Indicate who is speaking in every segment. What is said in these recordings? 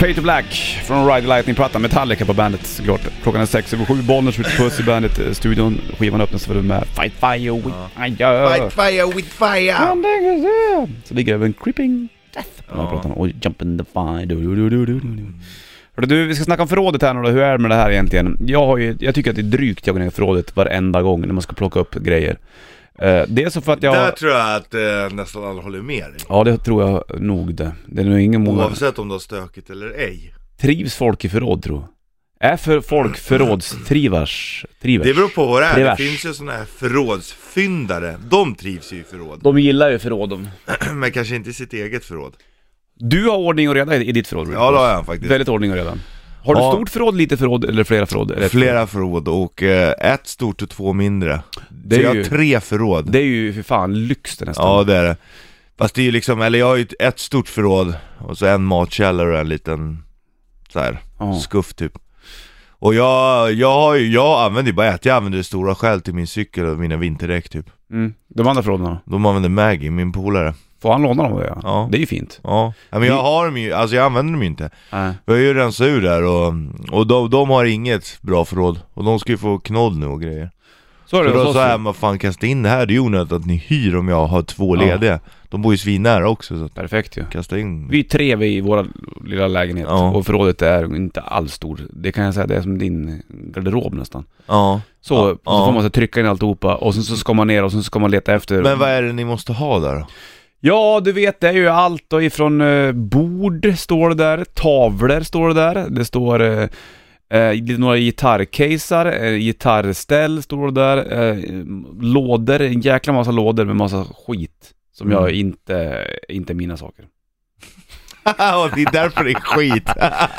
Speaker 1: Fade to Black från Ride the Lightning-plattan, Metallica på bandet såklart. Klockan är sex över sju, Bollnäs skjuter puss i bandet-studion. Skivan öppnas för med Fight Fire with Fire.
Speaker 2: Fight fire with fire!
Speaker 1: Så ligger även Creeping Death på den här
Speaker 2: Ja.
Speaker 1: plattan. Och Jump in the Fire. Du, du, du, du, du, du. Hörru du, vi ska snacka om förrådet här nu då. Hur är det med det här egentligen? Jag, har ju, jag tycker att det är drygt jag går ner i förrådet varenda gång när man ska plocka upp grejer. Uh, dels så för att jag...
Speaker 2: Där tror jag att eh, nästan alla håller med dig.
Speaker 1: Ja, det tror jag nog det. Det är nog ingen många...
Speaker 2: Oavsett om du har stökigt eller ej.
Speaker 1: Trivs folk i förråd tro? Är för folk förrådstrivars? Trivers?
Speaker 2: Det beror på vad det är.
Speaker 1: Trivers.
Speaker 2: Det finns ju sådana här förrådsfyndare. De trivs ju i förråd.
Speaker 1: De gillar ju förråd de.
Speaker 2: Men kanske inte i sitt eget förråd.
Speaker 1: Du har ordning och reda i ditt förråd
Speaker 2: Ja det har jag faktiskt.
Speaker 1: Väldigt ordning och reda. Har du
Speaker 2: Ja.
Speaker 1: stort förråd, lite förråd eller flera förråd? Eller ett
Speaker 2: Flera förråd och eh, ett stort och två mindre.
Speaker 1: Det
Speaker 2: så
Speaker 1: är
Speaker 2: jag
Speaker 1: ju-
Speaker 2: har tre förråd.
Speaker 1: Det är ju för fan lyx det nästan.
Speaker 2: Ja det är det. Fast det är ju liksom, eller jag har ju ett- ett stort förråd och så en matkällare och en liten så här
Speaker 1: Ja.
Speaker 2: skuff typ. Och jag, jag har ju, jag använder ju bara ett, jag använder det stora själv till min cykel och mina vinterdäck typ.
Speaker 1: Mm. De andra förråden då?
Speaker 2: De använder Maggie, min polare.
Speaker 1: Får han låna dem då ja?
Speaker 2: Ja.
Speaker 1: Det är ju fint.
Speaker 2: Ja, ja men jag har dem ju, alltså jag använder dem ju inte.
Speaker 1: Nej.
Speaker 2: Jag har ju rensat ur där och, och de, de har inget bra förråd. Och de ska ju få knoll nu och grejer.
Speaker 1: Så är
Speaker 2: Så
Speaker 1: det
Speaker 2: då
Speaker 1: hos
Speaker 2: sa jag, vad fan kasta in det här, det är ju onödigt att ni hyr om jag har två
Speaker 1: Ja.
Speaker 2: lediga. De bor ju svinnära också så
Speaker 1: Perfekt ju.
Speaker 2: kasta in.
Speaker 1: Vi är tre vi i vår lilla lägenhet
Speaker 2: Ja.
Speaker 1: och förrådet är inte alls stort. Det kan jag säga, det är som din garderob nästan.
Speaker 2: Ja.
Speaker 1: Så,
Speaker 2: Ja,
Speaker 1: så
Speaker 2: ja.
Speaker 1: får man så trycka in alltihopa och sen så ska man ner och sen ska man leta efter.
Speaker 2: Men vad är det ni måste ha där då?
Speaker 1: Ja, du vet det är ju allt då ifrån eh, bord står det där, tavlor står det där, det står eh, eh, några gitarrcaser, eh, gitarrställ står det där, eh, lådor, en jäkla massa lådor med massa skit. Som jag
Speaker 2: Mm.
Speaker 1: inte, inte är mina saker.
Speaker 2: Och det är därför det är skit.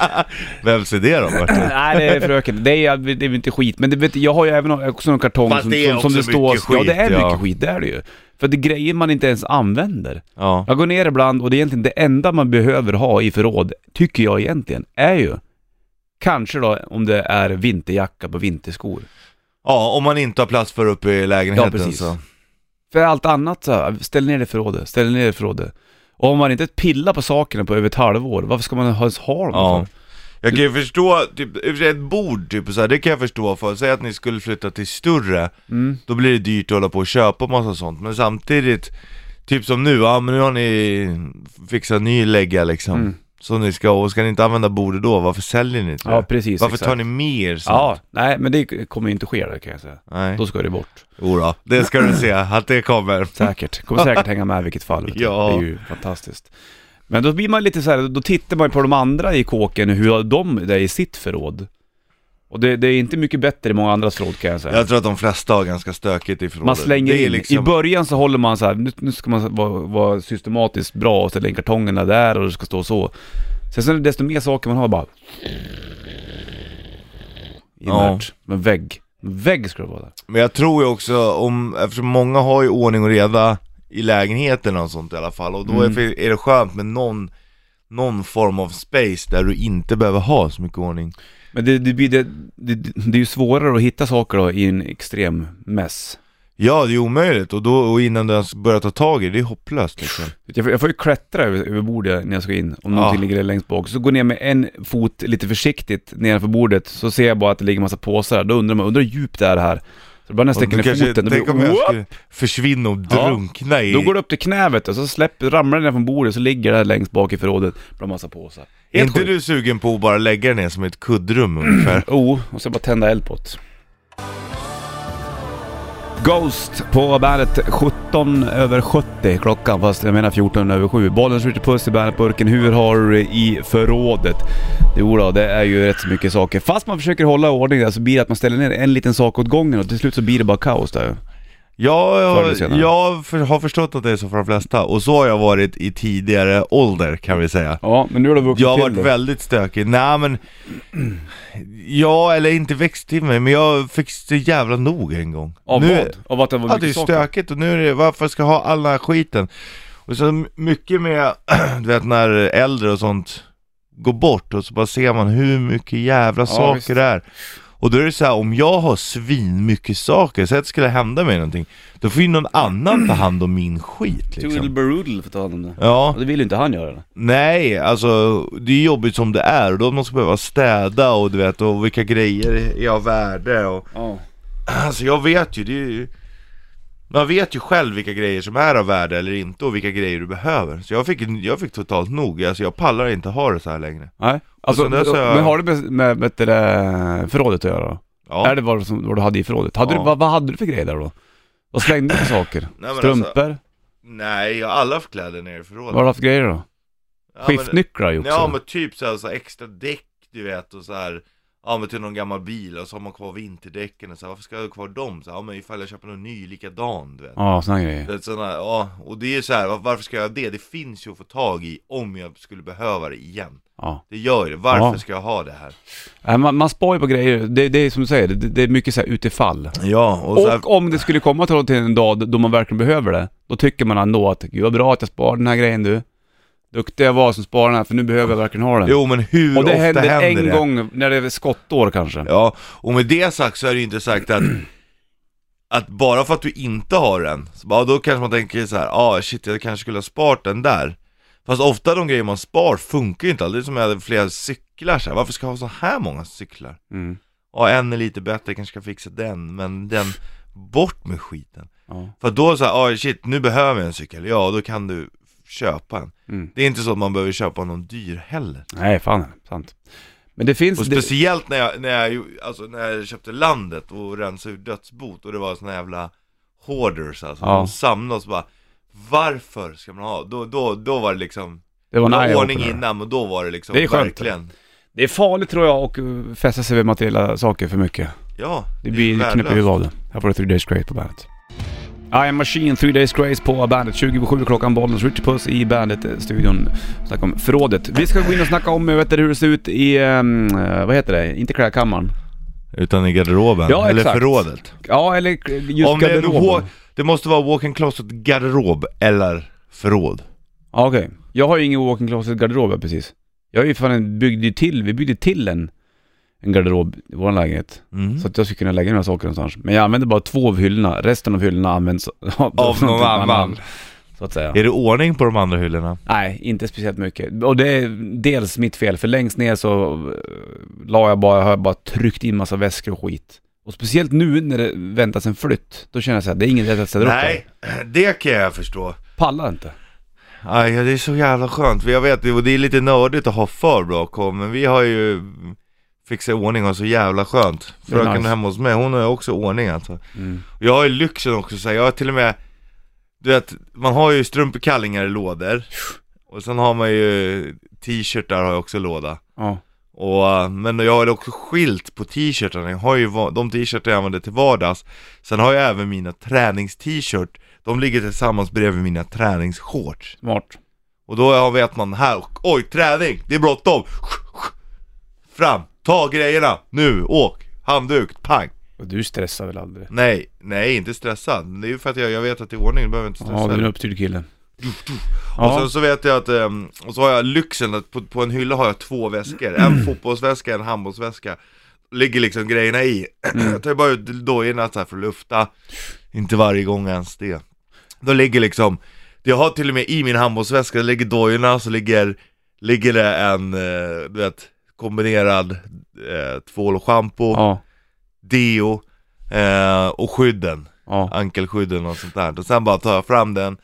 Speaker 2: Vems är det då Martin?
Speaker 1: Nej det är fröken, det är, det är inte skit, men det vet, jag har ju även också en kartong
Speaker 2: Fast
Speaker 1: som,
Speaker 2: det är
Speaker 1: som, som det
Speaker 2: också
Speaker 1: står...
Speaker 2: mycket
Speaker 1: ja det
Speaker 2: skit,
Speaker 1: är
Speaker 2: ja.
Speaker 1: mycket skit, det är det ju. För det är grejer man inte ens använder.
Speaker 2: Ja.
Speaker 1: Jag går ner ibland och det är egentligen det enda man behöver ha i förråd, tycker jag egentligen, är ju Kanske då om det är vinterjacka på vinterskor.
Speaker 2: ja, om man inte har plats för uppe i lägenheten
Speaker 1: Ja, precis.
Speaker 2: så.
Speaker 1: För allt annat så, ställ ner det i förrådet, ställ ner det i förrådet. Och om man inte pillar på sakerna på över ett halvår, varför ska man ens ha dem
Speaker 2: Ja.
Speaker 1: för?
Speaker 2: Jag kan ju förstå, typ, i och för sig ett bord typ så här, det kan jag förstå för, säg att ni skulle flytta till större,
Speaker 1: Mm.
Speaker 2: då blir det dyrt att hålla på och köpa massa sånt, men samtidigt, typ som nu, ja men nu har ni fixat ny lägga liksom,
Speaker 1: Mm.
Speaker 2: så ni ska, och ska ni inte använda bordet då, varför säljer ni inte
Speaker 1: Ja
Speaker 2: det?
Speaker 1: precis,
Speaker 2: Varför
Speaker 1: exakt.
Speaker 2: tar ni mer sånt?
Speaker 1: Ja, nej men det kommer ju inte ske där kan jag säga.
Speaker 2: Nej.
Speaker 1: Då ska det bort.
Speaker 2: Jodå, det ska du se, att det kommer.
Speaker 1: Säkert. Kommer säkert hänga med i vilket fall.
Speaker 2: Ja.
Speaker 1: Det är ju fantastiskt. Men då blir man lite så här, då tittar man på de andra i kåken, hur har de det i sitt förråd? Och det, det är inte mycket bättre i många andras förråd kan jag säga.
Speaker 2: Jag tror att de flesta har ganska stökigt i förrådet.
Speaker 1: man slänger
Speaker 2: det är
Speaker 1: in,
Speaker 2: liksom...
Speaker 1: i början så håller man så här, nu, nu ska man vara, vara systematiskt bra och ställa in kartongerna där och det ska stå så. Sen så är det desto mer saker man har bara... Invärt. Men vägg. Vägg ska det vara där.
Speaker 2: Men jag tror ju också om, eftersom många har ju ordning och reda i lägenheten och sånt i alla fall, och då
Speaker 1: Mm.
Speaker 2: är, det skönt med någon, någon form av space där du inte behöver ha så mycket ordning.
Speaker 1: Men det, det, blir det, det, det är ju svårare att hitta saker då i en extrem mess.
Speaker 2: Ja, det är omöjligt, och, då, och innan du ens börjar ta tag i det, det är hopplöst liksom.
Speaker 1: Jag får, jag får ju klättra över, över bordet när jag ska in, om
Speaker 2: Ja.
Speaker 1: någonting ligger längst bak. Så går jag ner med en fot lite försiktigt nedanför bordet, så ser jag bara att det ligger massa påsar där. Då undrar man, undrar hur djupt det är det här? Så bara när jag
Speaker 2: du
Speaker 1: ner
Speaker 2: kanske-
Speaker 1: foten, då,
Speaker 2: tänk
Speaker 1: blir,
Speaker 2: om jag skulle försvinna och
Speaker 1: Ja.
Speaker 2: drunkna i...
Speaker 1: då går det upp till knävet och så släpper, ramlar det ner från bordet så ligger det här längst bak i förrådet bland massa påsar.
Speaker 2: är
Speaker 1: Helt
Speaker 2: inte
Speaker 1: sjukt.
Speaker 2: du sugen på att bara lägga det ner som ett kuddrum ungefär?
Speaker 1: Oh, och så bara tända eld på det. Ghost på bandet 17 över 70 klockan, fast jag menar 14 över 7. Bollen skjuter puss i bandetburken. Hur har du det i förrådet? Jo då, det är ju rätt så mycket saker. Fast man försöker hålla ordning där så blir det att man ställer ner en liten sak åt gången och till slut så blir det bara kaos där.
Speaker 2: Ja, jag, jag för, har förstått att det är så för de flesta, och så har jag varit i tidigare ålder kan vi säga.
Speaker 1: Ja, men nu har du vuxit
Speaker 2: Jag har
Speaker 1: till
Speaker 2: varit
Speaker 1: det.
Speaker 2: väldigt stökig, nej men Ja, eller inte växt till mig, men jag fick så jävla nog en gång
Speaker 1: Av
Speaker 2: nu,
Speaker 1: vad? Av att det var
Speaker 2: Ja det är
Speaker 1: mycket saker?
Speaker 2: stökigt och nu är det, varför ska jag ha all den här skiten? Och så mycket med, du vet när äldre och sånt går bort och så bara ser man hur mycket jävla saker
Speaker 1: visst.
Speaker 2: det är Och då är det så här, om jag har svin mycket saker, så att det skulle hända mig någonting Då får ju någon annan ta hand om min skit
Speaker 1: Toodle
Speaker 2: liksom
Speaker 1: Barudle får ta hand om det.
Speaker 2: Ja,
Speaker 1: Och det vill ju inte han göra. eller?
Speaker 2: nej alltså det är jobbigt som det är och då måste man behöva städa och du vet, och vilka grejer är av värde och
Speaker 1: Ja.
Speaker 2: Alltså jag vet ju, det är ju Man vet ju själv vilka grejer som är av värde eller inte och vilka grejer du behöver Så jag fick, jag fick totalt nog, alltså jag pallar inte ha det så här längre
Speaker 1: Nej. Alltså,
Speaker 2: har jag-
Speaker 1: men har det med, med, med det där förrådet att göra då?
Speaker 2: Ja,
Speaker 1: Är det vad, som, vad du hade i förrådet? Hade
Speaker 2: Ja.
Speaker 1: du, vad, vad hade du för grejer där då? Vad slängde du för saker?
Speaker 2: men alltså-
Speaker 1: Strumpor?
Speaker 2: nej jag har alla kläder nere i förrådet
Speaker 1: Vad har du haft för grejer då?
Speaker 2: Ja, men-
Speaker 1: Skiftnycklar ju också.
Speaker 2: Ja men typ så, här, så här extra däck du vet och så här Ja men till någon gammal bil och så har man kvar vinterdäcken och så här, varför ska jag ha kvar dem? Så här, ja men ifall jag köper någon ny likadan du vet
Speaker 1: Ja, såna grejer.
Speaker 2: Det såna, ja, och det är så här, var- varför ska jag ha det? Det finns ju att få tag i om jag skulle behöva det igen
Speaker 1: Ja.
Speaker 2: Det gör det, varför
Speaker 1: Ja.
Speaker 2: ska jag ha det här?
Speaker 1: Nej, Man, man spar ju på grejer. Det, det är som du säger, det, det är mycket så här utifall.
Speaker 2: Ja, och, så här,
Speaker 1: Och om det skulle komma till till en dag då man verkligen behöver det, då tycker man ändå att gud vad bra att jag sparar den här grejen du. Duktig jag var som sparar den här, för nu behöver jag verkligen ha den.
Speaker 2: Jo men hur
Speaker 1: och det
Speaker 2: ofta
Speaker 1: händer
Speaker 2: händer,
Speaker 1: en
Speaker 2: det?
Speaker 1: gång när det är skottår kanske.
Speaker 2: Ja, och med det sagt så är det ju inte sagt att Att bara för att du inte har den, så bara, då kanske man tänker så här, ah shit jag kanske skulle ha sparat den där Fast ofta de grejer man spar funkar ju inte, det är som jag hade flera cyklar så här. varför ska jag ha så här många cyklar?
Speaker 1: Mm.
Speaker 2: Ja en är lite bättre, kanske ska fixa den, men den, bort med skiten
Speaker 1: Ja.
Speaker 2: För då så här, ah shit nu behöver jag en cykel, ja då kan du köpa en
Speaker 1: Mm.
Speaker 2: Det är inte så att man behöver köpa någon dyr heller
Speaker 1: Nej, fan sant. Men det finns...
Speaker 2: Och
Speaker 1: det,
Speaker 2: speciellt när jag, när jag, alltså när jag köpte landet och rensade ur dödsbot och det var såna jävla hoarders alltså,
Speaker 1: Ja.
Speaker 2: de samlade oss bara Varför ska man ha? Då, då, då var det liksom,
Speaker 1: det var
Speaker 2: det
Speaker 1: en
Speaker 2: ordning innan men då var det liksom
Speaker 1: Det är skönt.
Speaker 2: verkligen
Speaker 1: Det är farligt tror jag att fästa sig vid materiella saker för mycket.
Speaker 2: Ja,
Speaker 1: Det
Speaker 2: är
Speaker 1: blir knäpper huvudet av det. Här får du 3 Days Grace på bandet. I am Machine, 3 Days Grace på bandet. 27 klockan, Bollnäs Richard Puss i bandet-studion. Snacka om förrådet. Vi ska gå in och snacka om vet du, hur det ser ut i, um, vad heter det, inte klädkammaren.
Speaker 2: Utan i garderoben,
Speaker 1: Ja,
Speaker 2: eller
Speaker 1: exakt.
Speaker 2: förrådet
Speaker 1: Ja, eller just
Speaker 2: Om det, är en
Speaker 1: garderoben.
Speaker 2: det måste vara walk-in closet garderob eller förråd
Speaker 1: Ja, okej. Jag har ju ingen walk-in closet garderob precis. Jag är ju fan byggde ju till, vi byggde till en, en garderob i vår lägenhet.
Speaker 2: mm.
Speaker 1: Så att jag skulle kunna lägga några saker någonstans. Men jag använder bara två av hyllorna, resten av hyllorna används av,
Speaker 2: Av någon annan
Speaker 1: Så att säga.
Speaker 2: Är det ordning på de andra hyllorna?
Speaker 1: Nej, inte speciellt mycket. Och det är dels mitt fel, för längst ner så uh, la jag bara, har jag bara tryckt in massa väskor och skit. Och speciellt nu när det väntas en flytt, då känner jag så här, det är ingen rätt att ställa upp
Speaker 2: Nej, det kan jag förstå.
Speaker 1: Pallar inte.
Speaker 2: Aj, ja, det är så jävla skönt, för jag vet, och det är lite nördigt att ha för bra koll, men vi har ju fixat i ordning och så jävla skönt Fröken
Speaker 1: nice.
Speaker 2: hemma hos mig, hon har ju också ordning alltså
Speaker 1: Mm.
Speaker 2: Jag har ju lyxen också, så här, jag har till och med Du vet, man har ju strumpekallingar i lådor Och sen har man ju t-shirtar har jag också låda
Speaker 1: Ja.
Speaker 2: och, men jag har också skilt på t-shirtarna, jag har ju de t-shirtar jag använder till vardags Sen har jag även mina tränings-t-shirt De ligger tillsammans bredvid mina träningsshorts
Speaker 1: Smart.
Speaker 2: och då vet man här, oj träning, det är bråttom! Fram, ta grejerna, nu, åk, handduk, pang!
Speaker 1: Och du stressar väl aldrig?
Speaker 2: Nej, nej inte stressad, det är ju för att jag, jag vet att det är ordning, du behöver inte stressa.
Speaker 1: Ja, du är en uppstyrd kille.
Speaker 2: Och sen så vet jag att, ehm, och så har jag lyxen att på, på en hylla har jag två väskor, en fotbollsväska, en handbollsväska. Ligger liksom grejerna i, jag tar ju bara ut dojorna så här för att lufta. Inte varje gång ens det. Då ligger liksom, jag har till och med i min handbollsväska, det ligger dojorna, så ligger, ligger det en, eh, du vet, kombinerad eh, tvål och schampo,
Speaker 1: Ja.
Speaker 2: deo eh, och skydden
Speaker 1: Ja.
Speaker 2: ankelskydden och sånt där. Och sen bara tar jag fram den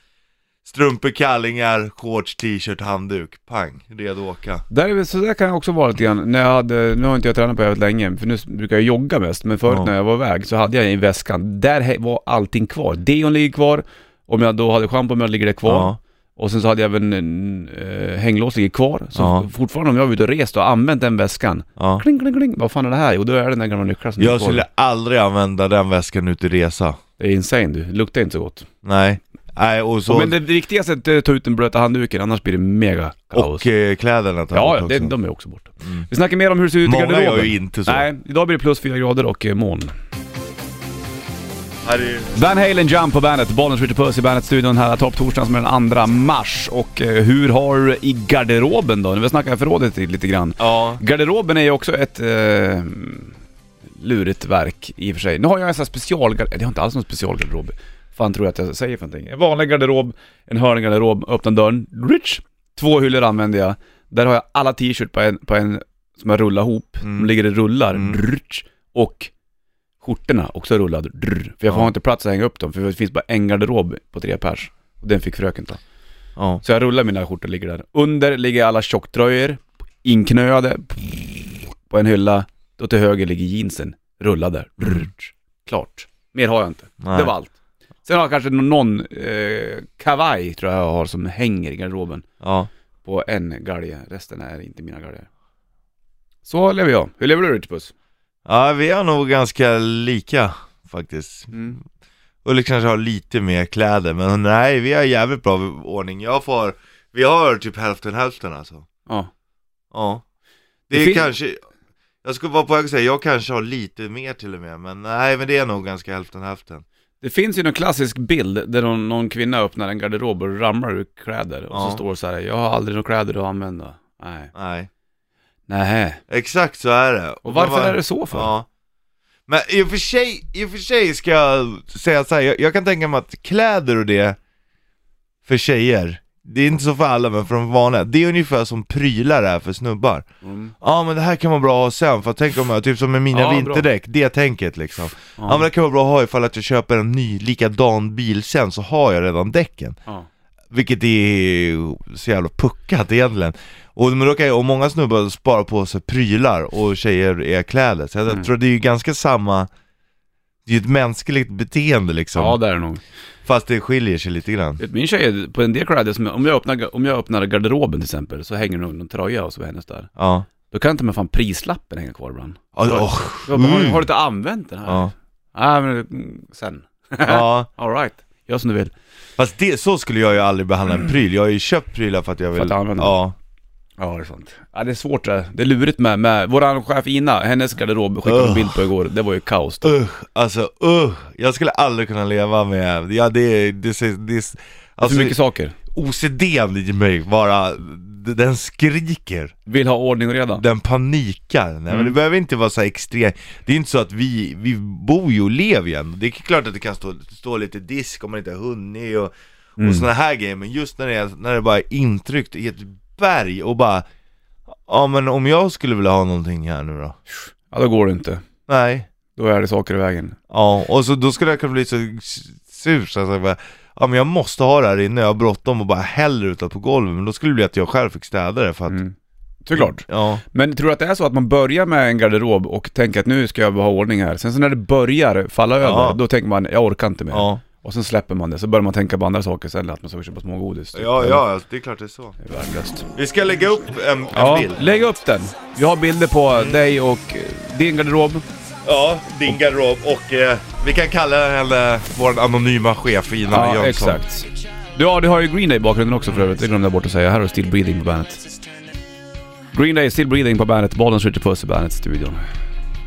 Speaker 2: Strumpor, kallingar, shorts, t-shirt, handduk, pang, redo att åka
Speaker 1: Där är, så där kan jag också vara lite grann. När jag hade, nu har inte jag tränat på det länge, för nu brukar jag jogga mest. Men förut
Speaker 2: Ja.
Speaker 1: när jag var iväg så hade jag i väskan, där var allting kvar. Deon ligger kvar, om jag då hade schampo med ligger det kvar.
Speaker 2: Ja.
Speaker 1: Och sen så hade jag även en äh, hänglås ligger kvar. Så
Speaker 2: Ja.
Speaker 1: fortfarande om jag var ute och rest och använt den väskan.
Speaker 2: Ja.
Speaker 1: Kling, kling, kling. Vad fan är det här? Jo, då är det den där gamla nycklar som
Speaker 2: Jag
Speaker 1: kvar.
Speaker 2: skulle aldrig använda den väskan ut i resa
Speaker 1: Det är insane du. Det luktar inte så gott.
Speaker 2: Nej, nej och så
Speaker 1: Men det viktigaste är att eh, ta ut den blöta handduken, annars blir det mega kaos.
Speaker 2: Och eh, kläderna tar jag
Speaker 1: ja,
Speaker 2: bort
Speaker 1: det,
Speaker 2: också.
Speaker 1: de är också borta.
Speaker 2: Mm.
Speaker 1: Vi snackar mer om hur det ser ut i
Speaker 2: Många
Speaker 1: garderoben.
Speaker 2: gör ju inte så
Speaker 1: Nej, idag blir det plus fyra grader och eh, moln. Van Halen Jump på bandet, Bollnäs Ritchie Puss i bandet-studion här, topptorsdagen som är den 2 mars. Och eh, hur har du i garderoben då? Nu snackar förrådet lite grann.
Speaker 2: Ja,
Speaker 1: Garderoben är ju också ett eh, lurigt verk i och för sig. Nu har jag en sån här specialgarderob, det har inte alls någon specialgarderob. Fan tror jag att jag säger för någonting. En vanlig garderob, en hörngarderob, öppna dörren, rich. Två hyllor använder jag. Där har jag alla t-shirt på en, på en som jag rullar ihop.
Speaker 2: Mm.
Speaker 1: De ligger i rullar,
Speaker 2: Mm.
Speaker 1: rich. Och skjortorna också rullade, drr. För jag
Speaker 2: Ja.
Speaker 1: har inte plats att hänga upp dem, för det finns bara en garderob på tre pers. Och den fick fröken ta.
Speaker 2: Ja.
Speaker 1: Så jag rullar mina skjortor, ligger där. Under ligger alla tjocktröjor, inknöade, på en hylla. Och till höger ligger jeansen, rullade. Drr. Klart. Mer har jag inte.
Speaker 2: Nej.
Speaker 1: Det var allt. Sen har jag kanske någon eh, kavaj, tror jag jag har, som hänger i garderoben.
Speaker 2: Ja.
Speaker 1: På en galge. Resten är inte mina galgar. Så lever jag. Hur lever du Puss?
Speaker 2: Ja, vi är nog ganska lika faktiskt.
Speaker 1: Mm.
Speaker 2: Ulrik kanske har lite mer kläder, men nej, vi har jävligt bra ordning. Jag får, vi har typ hälften hälften alltså.
Speaker 1: Ja.
Speaker 2: Ja. Det
Speaker 1: Det
Speaker 2: är kanske, jag skulle vara på väg att säga, jag kanske har lite mer till och med, men nej, men det är nog ganska hälften hälften.
Speaker 1: Det finns ju någon klassisk bild där någon, någon kvinna öppnar en garderob och ramlar ur kläder. Och
Speaker 2: Ja.
Speaker 1: så står det så här: jag har aldrig några kläder att använda. Nej.
Speaker 2: Nej.
Speaker 1: Nähä.
Speaker 2: Exakt så är det.
Speaker 1: Och varför
Speaker 2: man-
Speaker 1: är det så för?
Speaker 2: Ja. Men i och för sig, i och för sig ska jag säga så här, jag, jag kan tänka mig att kläder och det för tjejer, det är inte så för alla men för de vanliga, det är ungefär som prylar är för snubbar.
Speaker 1: Mm.
Speaker 2: Ja men det här kan vara bra att ha sen, för att tänka om jag, typ som med mina
Speaker 1: Ja, bra.
Speaker 2: vinterdäck, det tänket liksom. Ja. men det kan vara bra att ha ifall att jag köper en ny likadan bil sen så har jag redan däcken.
Speaker 1: Ja.
Speaker 2: Vilket är så jävla puckat egentligen. Och, men då kan jag, och många snubbar sparar på sig prylar och tjejer är kläder. Så jag
Speaker 1: Mm.
Speaker 2: tror det är ju ganska samma, det är ju ett mänskligt beteende liksom.
Speaker 1: ja, det är det nog.
Speaker 2: Fast det skiljer sig lite grann.
Speaker 1: Min tjej, på en del kläder, som om, jag öppnar, om jag öppnar garderoben till exempel, så hänger det någon tröja och så är hennes där.
Speaker 2: Ja.
Speaker 1: Då kan inte med fan prislappen hänga kvar ibland.
Speaker 2: Ja,
Speaker 1: Har- Jag bara, har,
Speaker 2: mm.
Speaker 1: har du inte använt den här?
Speaker 2: Ja.
Speaker 1: Nej, men mm, sen.
Speaker 2: ja.
Speaker 1: Alright, gör som du vill.
Speaker 2: Fast det, så skulle jag ju aldrig behandla en pryl. Jag har ju köpt prylar för att jag vill...
Speaker 1: För att använda
Speaker 2: Ja.
Speaker 1: Ja, det är sant. Ja, det är svårt det. Det är lurigt med, med våran chef Ina, hennes garderob skickade en bild på igår. Det var ju kaos. då.
Speaker 2: Uh, alltså uh, jag skulle aldrig kunna leva med, ja det, det, det, det
Speaker 1: För
Speaker 2: alltså
Speaker 1: mycket saker.
Speaker 2: OCDn i mig bara, den skriker,
Speaker 1: Vill ha ordning och reda.
Speaker 2: den panikar. Nej men
Speaker 1: Mm.
Speaker 2: det behöver inte vara så här extremt, det är inte så att vi, vi bor ju och lever ändå. Det är klart att det kan stå, stå lite disk om man inte har hunnit och,
Speaker 1: Mm.
Speaker 2: och såna här grejer, men just när det, är, när det bara är intryckt i ett berg och bara Ja men om jag skulle vilja ha någonting här nu då?
Speaker 1: Ja, då går det inte.
Speaker 2: Nej,
Speaker 1: Då är det saker i vägen.
Speaker 2: Ja, och så då skulle jag kunna bli så sur så att jag bara, ja men jag måste ha det här inne, jag har bråttom och bara häller ut det på golvet, men då skulle det bli att jag själv fick städa det för att
Speaker 1: Mm. Såklart.
Speaker 2: Ja,
Speaker 1: Men tror du att det är så att man börjar med en garderob och tänker att nu ska jag ha ordning här. Sen så när det börjar falla över,
Speaker 2: Ja.
Speaker 1: då tänker man jag orkar inte mer.
Speaker 2: ja,
Speaker 1: Och sen släpper man det, så börjar man tänka på andra saker sen, att man ska köpa smågodis. typ.
Speaker 2: ja, ja, det är klart det är så
Speaker 1: Det är värdelöst.
Speaker 2: Vi ska lägga upp en, en
Speaker 1: Ja,
Speaker 2: bild
Speaker 1: lägg upp den. Vi har bilder på dig och eh, din garderob.
Speaker 2: Ja, din garderob och eh, vi kan kalla henne vår anonyma chef Ina
Speaker 1: Ja,
Speaker 2: Jönsson
Speaker 1: exakt. Du, ja, du har ju Green Day i bakgrunden också för övrigt, det glömde jag bort att säga. Här har du Still Breathing på bandet. Green Day, Still Breathing på bandet, Bollens Ritchie Puss i bandet-studion.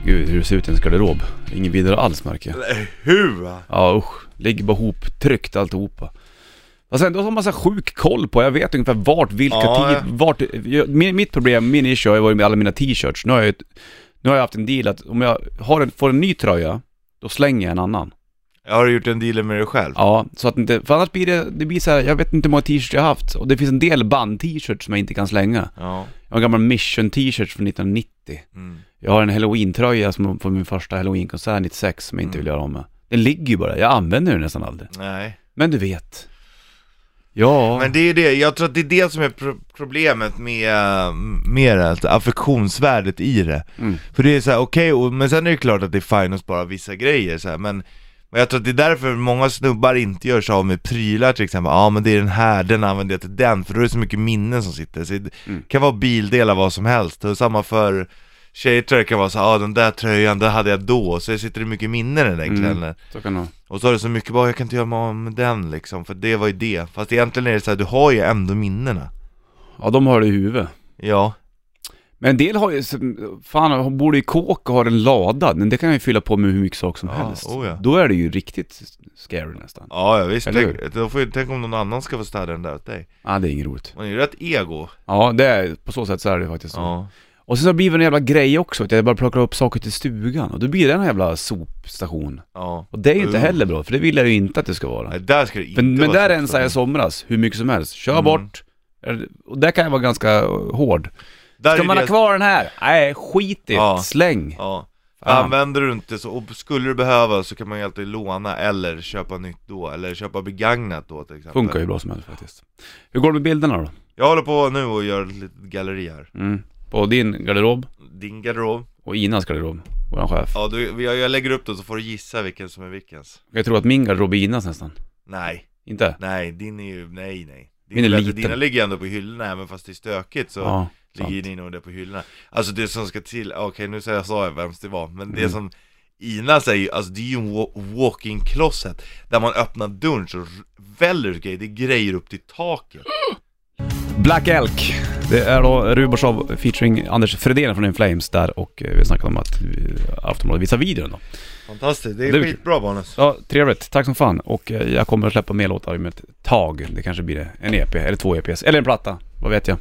Speaker 1: Gud, hur det ser ut i ens garderob. Ingen vidare alls märker jag.
Speaker 2: Hur?
Speaker 1: Ja usch, ligger bara ihop, tryckt alltihopa. Och sen då har man så här sjuk koll på, jag vet ungefär vart, vilka
Speaker 2: Ja,
Speaker 1: tid, vart, jag, mitt problem, min issue har ju varit med alla mina t-shirts. Nu har jag, nu har jag haft en deal att om jag har en, får en ny tröja, då slänger jag en annan.
Speaker 2: Jag har du gjort en deal med dig själv?
Speaker 1: Ja, så att inte, för annars blir det, det blir så här, jag vet inte hur många t-shirts jag har haft. Och det finns en del band-t-shirts som jag inte kan slänga.
Speaker 2: Ja,
Speaker 1: Jag har en gammal Mission-t-shirt från 1990.
Speaker 2: mm.
Speaker 1: Jag har en halloween-tröja som från min första halloween-konsert 96 som jag inte
Speaker 2: Mm.
Speaker 1: vill göra av med. Den ligger ju bara, jag använder den nästan aldrig.
Speaker 2: nej
Speaker 1: Men du vet. Ja.
Speaker 2: Men det är det, jag tror att det är det som är pro- problemet med, med det, alltså affektionsvärdet i det
Speaker 1: Mm.
Speaker 2: För det är så här, okej, och men sen är det klart att det är fine att spara vissa grejer så här, men men jag tror att det är därför många snubbar inte gör sig av med prylar till exempel, ja men det är den här, den använder jag till den, för då är det så mycket minnen som sitter, så det
Speaker 1: Mm.
Speaker 2: kan vara bildelar, vad som helst, och samma för tjejer tror jag kan vara så ja den där tröjan, den hade jag då, så det sitter det mycket minnen i den
Speaker 1: Mm.
Speaker 2: kvällen
Speaker 1: Så kan det.
Speaker 2: Och så har du så mycket bara, jag kan inte göra mig av med den liksom, för det var ju det Fast egentligen är det så här, du har ju ändå minnena
Speaker 1: Ja, de har det i huvudet.
Speaker 2: Ja,
Speaker 1: Men en del har ju, fan, bor i kåk och har en lada, men det kan jag ju fylla på med hur mycket saker som
Speaker 2: Ja,
Speaker 1: helst.
Speaker 2: oh ja.
Speaker 1: Då är det ju riktigt scary nästan.
Speaker 2: ja, ja visst,
Speaker 1: Eller
Speaker 2: tänk, då får, ju- tänk om någon annan ska få städa den där åt dig
Speaker 1: Ja, det är inget roligt.
Speaker 2: Man är ju rätt ego
Speaker 1: Ja, det är, på så sätt så är det faktiskt så.
Speaker 2: Ja,
Speaker 1: Och sen så blir det en jävla grej också, att jag bara plockar upp saker till stugan och då blir det en jävla sopstation.
Speaker 2: Ja.
Speaker 1: Och det är ju inte heller bra, för det vill jag ju inte att det ska vara.
Speaker 2: Nej, där ska det inte
Speaker 1: Men, men där rensade jag i somras, hur mycket som helst. Kör
Speaker 2: Mm.
Speaker 1: bort. Och där kan jag vara ganska hård.
Speaker 2: Där
Speaker 1: Ska
Speaker 2: är
Speaker 1: man
Speaker 2: det-
Speaker 1: ha kvar den här? Nej, skit i
Speaker 2: Ja.
Speaker 1: Släng.
Speaker 2: Ja.
Speaker 1: Fan.
Speaker 2: Använder du inte så, och skulle du behöva så kan man ju alltid låna eller köpa nytt då, eller köpa begagnat då till exempel.
Speaker 1: Funkar ju bra som helst faktiskt. Hur går det med bilderna då?
Speaker 2: Jag håller på nu och gör ett litet galleri här.
Speaker 1: Mm. På din garderob
Speaker 2: Din garderob.
Speaker 1: och Inas garderob, våran chef.
Speaker 2: Ja, du, jag, jag lägger upp det så får du gissa vilken som är vilkens.
Speaker 1: Jag tror att min garderob är Inas nästan.
Speaker 2: Nej,
Speaker 1: Inte?
Speaker 2: nej, din är ju, nej nej. Din
Speaker 1: Min är liten.
Speaker 2: Dina ligger ändå på hyllorna även fast det är stökigt så
Speaker 1: Ja,
Speaker 2: ligger din nog där på hyllorna. Alltså det som ska till, okej nu säger jag sa jag vems det var, men det
Speaker 1: Mm.
Speaker 2: som Ina säger, alltså det är ju en wa- walk-in closet Där man öppnar dörren så väller grejer, det är grejer upp till taket
Speaker 1: Black Elk. Det är då Rubarsov featuring Anders Fredén från In Flames där och eh, vi snackade om att eh, Aftonbladet visar videon då.
Speaker 2: Fantastiskt, det är
Speaker 1: Det
Speaker 2: skitbra Bonus
Speaker 1: Ja, trevligt. Tack som fan. Och eh, jag kommer att släppa mer låtar om ett tag. Det kanske blir en EP, eller två EPs, eller en platta. Vad vet jag.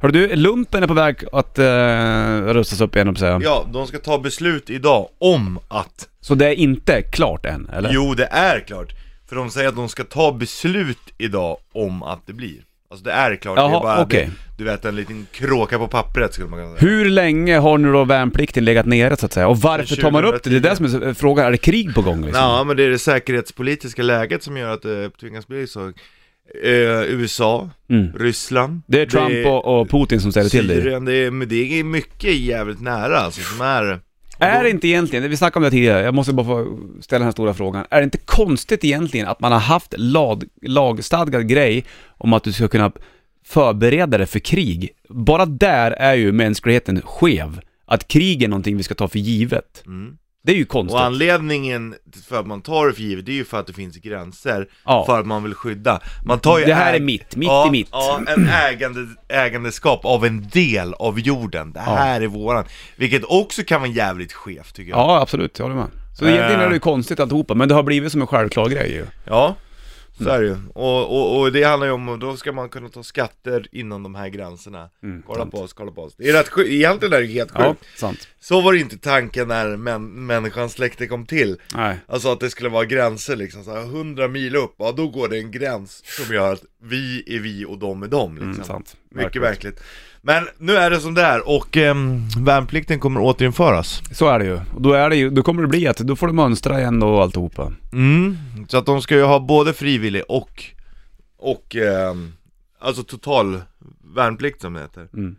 Speaker 1: Hörru du, Lumpen är på väg att uh, rustas upp igen, säga.
Speaker 2: Ja, de ska ta beslut idag om att
Speaker 1: Så det är inte klart än, eller?
Speaker 2: Jo, det är klart För de säger att de ska ta beslut idag om att det blir Alltså det är klart, det är
Speaker 1: Jaha,
Speaker 2: bara
Speaker 1: okej.
Speaker 2: det, Du vet en liten kråka på pappret skulle man kunna säga
Speaker 1: Hur länge har nu då värnplikten legat nere så att säga? Och varför tar man upp det? Det är det som är frågan. Är det krig på gång liksom?
Speaker 2: Ja, men det är det säkerhetspolitiska läget som gör att det tvingas bli så eh, USA,
Speaker 1: Mm.
Speaker 2: Ryssland
Speaker 1: Det är Trump och, och Putin som ställer till det.
Speaker 2: Syrien, det är, men det är mycket jävligt nära alltså som är
Speaker 1: Är det inte egentligen, vi snackade om det tidigare, jag måste bara få ställa den här stora frågan. Är det inte konstigt egentligen att man har haft lag, lagstadgad grej om att du ska kunna förbereda dig för krig? Bara där är ju mänskligheten skev. Att krig är någonting vi ska ta för givet.
Speaker 2: mm.
Speaker 1: Det är ju konstigt.
Speaker 2: Och anledningen för att man tar det för givet, det är ju för att det finns gränser
Speaker 1: Ja.
Speaker 2: För att man vill skydda Man tar ju
Speaker 1: Det här är mitt, mitt
Speaker 2: ja,
Speaker 1: är mitt.
Speaker 2: Ja, en ägande, ägandeskap av en del av jorden Det
Speaker 1: Ja.
Speaker 2: här är våran Vilket också kan vara jävligt skevt tycker jag
Speaker 1: Ja, absolut, jag håller med. Så
Speaker 2: Äh.
Speaker 1: egentligen är det ju konstigt alltihopa, men det har blivit som en självklar grej ju.
Speaker 2: Ja, så är det ju. Och, och, och det handlar ju om, då ska man kunna ta skatter inom de här gränserna
Speaker 1: Mm,
Speaker 2: Kolla
Speaker 1: sant.
Speaker 2: på oss, kolla på oss Det är rätt sjukt, egentligen är det helt sjukt
Speaker 1: Ja, sant.
Speaker 2: Så var det inte tanken när män, människans släkte kom till
Speaker 1: Nej.
Speaker 2: Alltså att det skulle vara gränser liksom, så här, 100 mil upp, ja då går det en gräns som gör att vi är vi och de är de liksom
Speaker 1: Mm, sant.
Speaker 2: Mycket
Speaker 1: Verkligt.
Speaker 2: Men nu är det som det är och ehm, värnplikten kommer återinföras
Speaker 1: Så är det ju. Och då är det ju, då kommer det bli att, då får du mönstra igen och alltihopa.
Speaker 2: Mm, så att de ska ju ha både frivillig och, och ehm, alltså total värnplikt som det heter
Speaker 1: Mm.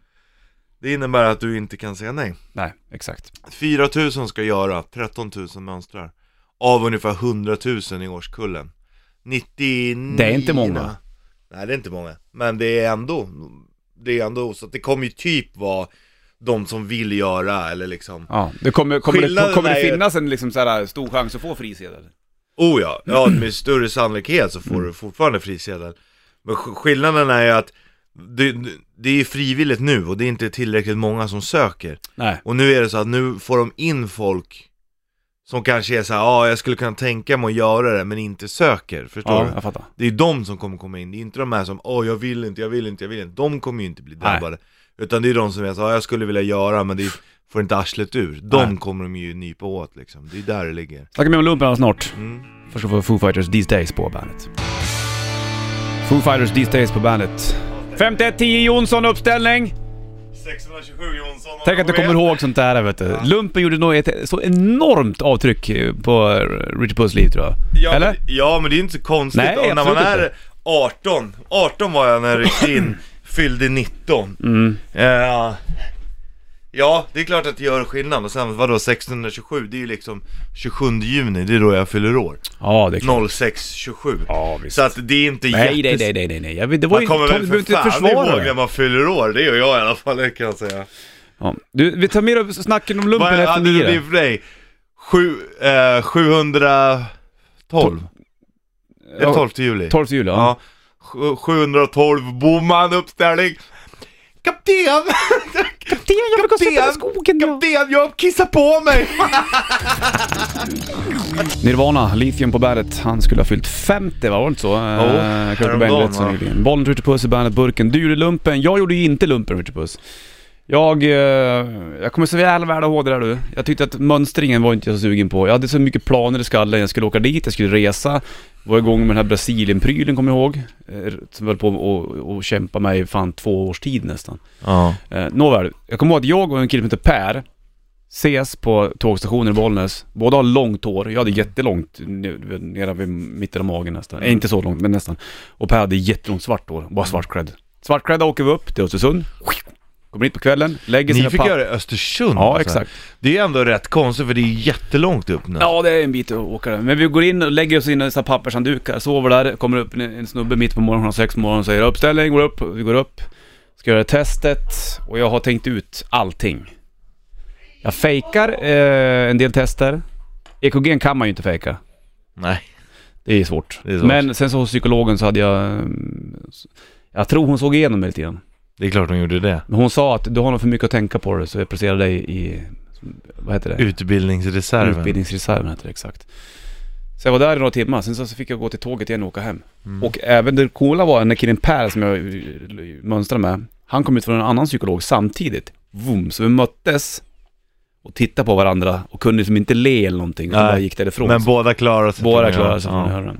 Speaker 2: Det innebär att du inte kan säga nej
Speaker 1: Nej, exakt.
Speaker 2: 4000 ska göra, 13 000 mönstrar Av ungefär 100 000 i årskullen 99
Speaker 1: Det är inte många.
Speaker 2: Nej det är inte många, men det är ändå Det är ändå, så att det kommer ju typ vara de som vill göra eller liksom.
Speaker 1: Ja, det kommer, kommer, det, kommer det
Speaker 2: ju-
Speaker 1: finnas en liksom så här stor chans att få frisedel?
Speaker 2: Oh ja, ja med större sannolikhet så får du fortfarande frisedel. Men sk- skillnaden är ju att det, det är frivilligt nu och det är inte tillräckligt många som söker.
Speaker 1: Nej.
Speaker 2: Och nu är det så att nu får de in folk Som kanske är så här, ja ah, jag skulle kunna tänka mig att göra det men inte söker, förstår
Speaker 1: Ja,
Speaker 2: du?
Speaker 1: jag fattar.
Speaker 2: Det är de som kommer komma in, det är inte de här som åh jag vill inte, jag vill inte, jag vill inte De kommer ju inte bli
Speaker 1: Nej.
Speaker 2: drabbade Utan det är de som är så ah, jag skulle vilja göra men det får inte arslet ur De
Speaker 1: Nej.
Speaker 2: kommer de ju nypa åt liksom, det är där det ligger
Speaker 1: Snackar mer om lumpen snart.
Speaker 2: mm.
Speaker 1: Först ska vi Foo Fighters These Days på bandet. Foo Fighters These Days på bandet. 5110 Jonsson uppställning!
Speaker 2: 627 Jonsson
Speaker 1: Tänk att du kommer ihåg sånt där vet du. Lumpen gjorde nog ett så enormt avtryck på Richard Puss liv tror jag.
Speaker 2: ja,
Speaker 1: Eller?
Speaker 2: Men, ja men det är inte så konstigt,
Speaker 1: Nej,
Speaker 2: och när man är
Speaker 1: inte.
Speaker 2: 18, 18 var jag när jag ryckte in, fyllde 19
Speaker 1: Mm.
Speaker 2: Eh, Ja, det är klart att det gör skillnad och sen vadå 1627, det är ju liksom 27 juni, det är då jag fyller år
Speaker 1: Ja, det är klart.
Speaker 2: 0627
Speaker 1: Ja, visst.
Speaker 2: Så att det är inte
Speaker 1: Nej,
Speaker 2: jättes...
Speaker 1: nej, nej, nej, nej. Jag vet, det var
Speaker 2: Man
Speaker 1: ju...
Speaker 2: kommer väl för fan
Speaker 1: försvara
Speaker 2: ihåg när
Speaker 1: det.
Speaker 2: man fyller år, det gör jag i alla fall, det kan jag säga
Speaker 1: Ja. Du, vi tar med upp snacken om lumpen
Speaker 2: Vad
Speaker 1: efter
Speaker 2: hade det
Speaker 1: nio.
Speaker 2: blivit för dig? Sju, eh, 712? Är det
Speaker 1: Ja,
Speaker 2: 12 juli?
Speaker 1: 12 juli, ja.
Speaker 2: Ja, Sju- 712 Boman uppställning Kapten!
Speaker 1: Kapten, jag vill gå och sitta i skogen ja.
Speaker 2: Kapten, jag kissar på mig!
Speaker 1: Nirvana, Lithium på bandet. Han skulle ha fyllt 50 va? Var det inte så? Cobain
Speaker 2: häromdagen, va?
Speaker 1: nyligen. Bollen Richard Puss i bandet Burken. Du gjorde lumpen, jag gjorde ju inte lumpen Richard Puss. Jag, eh, jag kommer så jävla väl ihåg det där du. Jag tyckte att mönstringen var inte jag så sugen på. Jag hade så mycket planer i skallen. Jag skulle åka dit, jag skulle resa. Var igång med den här Brasilien-prylen kommer jag ihåg. Eh, Som höll på och, och kämpa med i fan två års tid nästan.
Speaker 2: Ja.
Speaker 1: Eh, Nåväl, jag kommer ihåg att jag och en kille som heter Per ses på tågstationen i Bollnäs. Båda har långt hår. Jag hade jättelångt ne- nere vid mitten av magen nästan. Eh, inte så långt, men nästan. Och Per hade jättelångt svart hår. Bara svartklädd. Svartklädda åker vi upp till Östersund. Kommer hit på kvällen, lägger
Speaker 2: Ni
Speaker 1: sina
Speaker 2: fick
Speaker 1: papp-
Speaker 2: göra det i Östersund
Speaker 1: Ja,
Speaker 2: alltså.
Speaker 1: exakt.
Speaker 2: Det är ändå rätt konstigt för det är jättelångt upp nu.
Speaker 1: Ja, det är en bit att åka där. Men vi går in och lägger oss in i dessa pappershanddukar, sover där, kommer upp en, en snubbe mitt på morgonen, sex på morgonen och säger uppställning, går upp, vi går upp, ska göra testet och jag har tänkt ut allting. Jag fejkar eh, en del tester. EKG kan man ju inte fejka.
Speaker 2: Nej.
Speaker 1: Det är svårt.
Speaker 2: Det är svårt.
Speaker 1: Men sen så hos psykologen så hade jag... mm, Jag tror hon såg igenom mig lite grann.
Speaker 2: Det är klart de gjorde det.
Speaker 1: Men hon sa att du har nog för mycket att tänka på det så jag placerar dig i... Vad heter det?
Speaker 2: Utbildningsreserven.
Speaker 1: Utbildningsreserven heter det exakt. Så jag var där i några timmar, sen så fick jag gå till tåget igen och åka hem.
Speaker 2: Mm.
Speaker 1: Och även det coola var, den där killen Per som jag mönstrade med, han kom ut från en annan psykolog samtidigt. Vroom, så vi möttes och tittade på varandra och kunde liksom inte le eller någonting, utan
Speaker 2: Nej,
Speaker 1: bara gick därifrån.
Speaker 2: Men
Speaker 1: Så
Speaker 2: båda klarade sig.
Speaker 1: båda klarade sig från
Speaker 2: ja.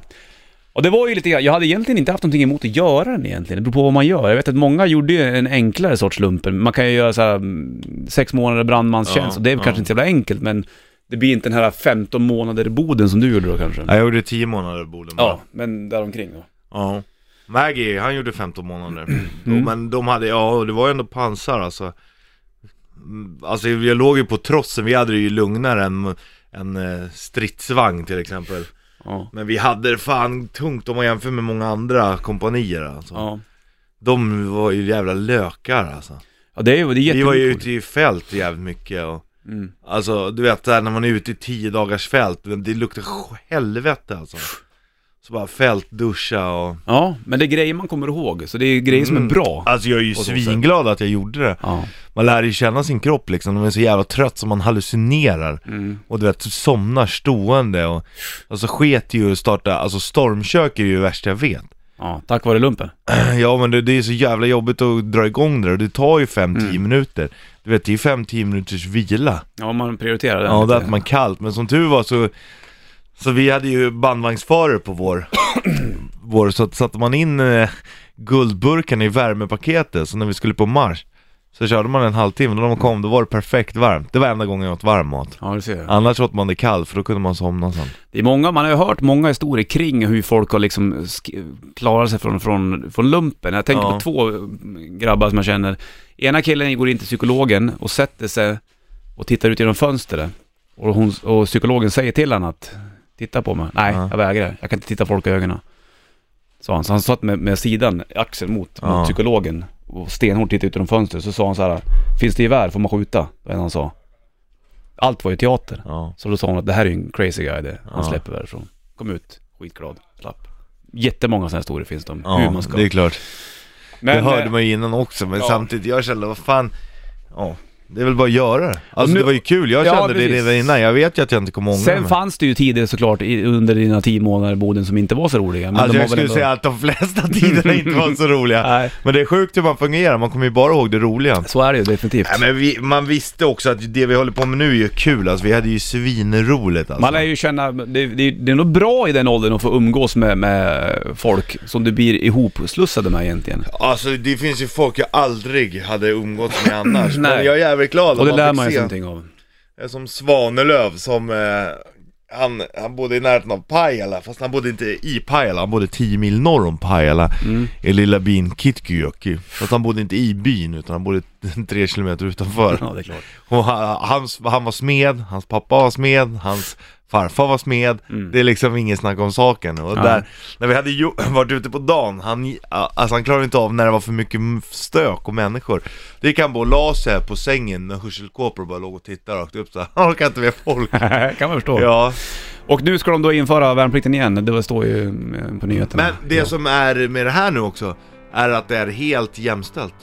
Speaker 1: Och det var ju lite grann- jag hade egentligen inte haft någonting emot att göra den egentligen, det beror på vad man gör. Jag vet att många gjorde ju en enklare sorts lumpen. Man kan ju göra så här mm, sex månader brandmanstjänst
Speaker 2: Ja,
Speaker 1: och det är
Speaker 2: ja.
Speaker 1: kanske inte så jävla enkelt men det blir inte den här 15 månader i Boden som du gjorde då kanske.
Speaker 2: Ja, Jag gjorde 10 månader i Boden bara.
Speaker 1: Ja, men däromkring då.
Speaker 2: Ja. Maggie, han gjorde 15 månader.
Speaker 1: Mm.
Speaker 2: Men de hade, ja det var ju ändå pansar alltså. Mm, Alltså jag låg ju på trossen, vi hade det ju lugnare än en eh, stridsvagn till exempel.
Speaker 1: Ja.
Speaker 2: Men vi hade det fan tungt om man jämför med många andra kompanier alltså.
Speaker 1: Ja.
Speaker 2: De var ju jävla lökar alltså.
Speaker 1: Ja det är det är
Speaker 2: Vi var ju ute i fält jävligt mycket och
Speaker 1: Mm.
Speaker 2: Alltså du vet där när man är ute i 10 dagars fält, det luktar helvete alltså. Så bara fältduscha och
Speaker 1: Ja, men det är grejer man kommer ihåg, så det är grejer som är
Speaker 2: Mm.
Speaker 1: bra.
Speaker 2: Alltså jag är ju svinglad att jag gjorde det.
Speaker 1: Ja.
Speaker 2: Man lär ju känna sin kropp liksom, man är så jävla trött så man hallucinerar.
Speaker 1: Mm.
Speaker 2: Och du vet, somnar stående och Alltså sket ju att starta, alltså stormkök är ju det värsta jag vet.
Speaker 1: ja, tack vare lumpen.
Speaker 2: Ja men det, det är så jävla jobbigt att dra igång det där och det tar ju 5-10
Speaker 1: Mm.
Speaker 2: minuter. Du vet, det är 5-10 minuters vila.
Speaker 1: Ja, man prioriterar den
Speaker 2: Ja, då äter man kallt, men som tur var så Så vi hade ju bandvagnsförare på vår, vår så att satte man in eh, guldburkarna i värmepaketet, så när vi skulle på marsch Så körde man en halvtimme, när man kom då var det perfekt varmt Det var enda gången jag åt varm mat
Speaker 1: Ja, du ser.
Speaker 2: Annars åt man det kallt, för då kunde man somna sen
Speaker 1: Det är många, man har ju hört många historier kring hur folk har liksom sk- klarat sig från, från, från lumpen. Jag tänker
Speaker 2: Ja.
Speaker 1: på två grabbar som jag känner. Ena killen går in till psykologen och sätter sig och tittar ut genom fönstret. Och, hon, och psykologen säger till honom att titta på mig. Nej,
Speaker 2: Ja.
Speaker 1: jag vägrar. Jag kan inte titta folk i ögonen. Sa han. Så han satt med, med sidan, axeln mot,
Speaker 2: Ja.
Speaker 1: mot psykologen och stenhårt tittade ut genom fönstret. Så sa han så här, finns det gevär får man skjuta. Det han sa. Allt var ju teater.
Speaker 2: Ja,
Speaker 1: Så då sa hon att det här är ju en crazy guy det. Han
Speaker 2: Ja.
Speaker 1: släpper därifrån. Kom ut, skitglad, slapp. Jättemånga sådana historier finns det om
Speaker 2: ja
Speaker 1: hur man ska.
Speaker 2: det är klart
Speaker 1: Men,
Speaker 2: Det hörde
Speaker 1: eh,
Speaker 2: man ju innan också, men
Speaker 1: ja.
Speaker 2: samtidigt, jag kände vad fan Ja, det är väl bara att göra det Alltså
Speaker 1: nu-
Speaker 2: det var ju kul, jag
Speaker 1: Ja,
Speaker 2: kände det
Speaker 1: precis.
Speaker 2: redan innan, jag vet ju att jag inte kommer ångra
Speaker 1: Sen
Speaker 2: mig
Speaker 1: fanns det ju tider såklart i, under dina tio månader i Boden som inte var så roliga. Men
Speaker 2: Alltså jag skulle
Speaker 1: ändå-
Speaker 2: säga att de flesta tiderna inte var så roliga
Speaker 1: Nej,
Speaker 2: Men det är sjukt hur man fungerar, man kommer ju bara ihåg det roliga
Speaker 1: så är det ju definitivt.
Speaker 2: Nej men vi, man visste också att det vi håller på med nu är ju kul, alltså vi hade ju svinroligt alltså
Speaker 1: Man lär ju känna, det, det, det är nog bra i den åldern att få umgås med, med folk som du blir ihopslussade med egentligen.
Speaker 2: Alltså det finns ju folk jag aldrig hade umgåtts med annars
Speaker 1: Nej.
Speaker 2: Men jag är glad
Speaker 1: Och det lär
Speaker 2: man
Speaker 1: ju
Speaker 2: se
Speaker 1: någonting av.
Speaker 2: Som Svanelöv som, eh, han, han bodde i närheten av Pajala, fast han bodde inte i Pajala, han bodde 10 mil norr om Pajala
Speaker 1: Mm.
Speaker 2: I lilla byn Kitkyöki Fast han bodde inte i byn utan han bodde 3 kilometer utanför
Speaker 1: Ja, det är klart.
Speaker 2: Och han, hans, han var smed, hans pappa var smed, hans farfar var smed
Speaker 1: Mm.
Speaker 2: Det är liksom ingen snack om saken och
Speaker 1: Ja.
Speaker 2: där, när vi hade varit ute på dagen, han, alltså han klarade inte av när det var för mycket stök och människor Det gick han bara och la sig på sängen med hörselkåpor och bara låg och tittade rakt upp såhär, han orkar inte med folk
Speaker 1: kan man förstå.
Speaker 2: Ja,
Speaker 1: Och nu ska de då införa värnplikten igen, det står ju eh, på nyheterna.
Speaker 2: men det
Speaker 1: Ja.
Speaker 2: som är med det här nu också Är att det är helt jämställt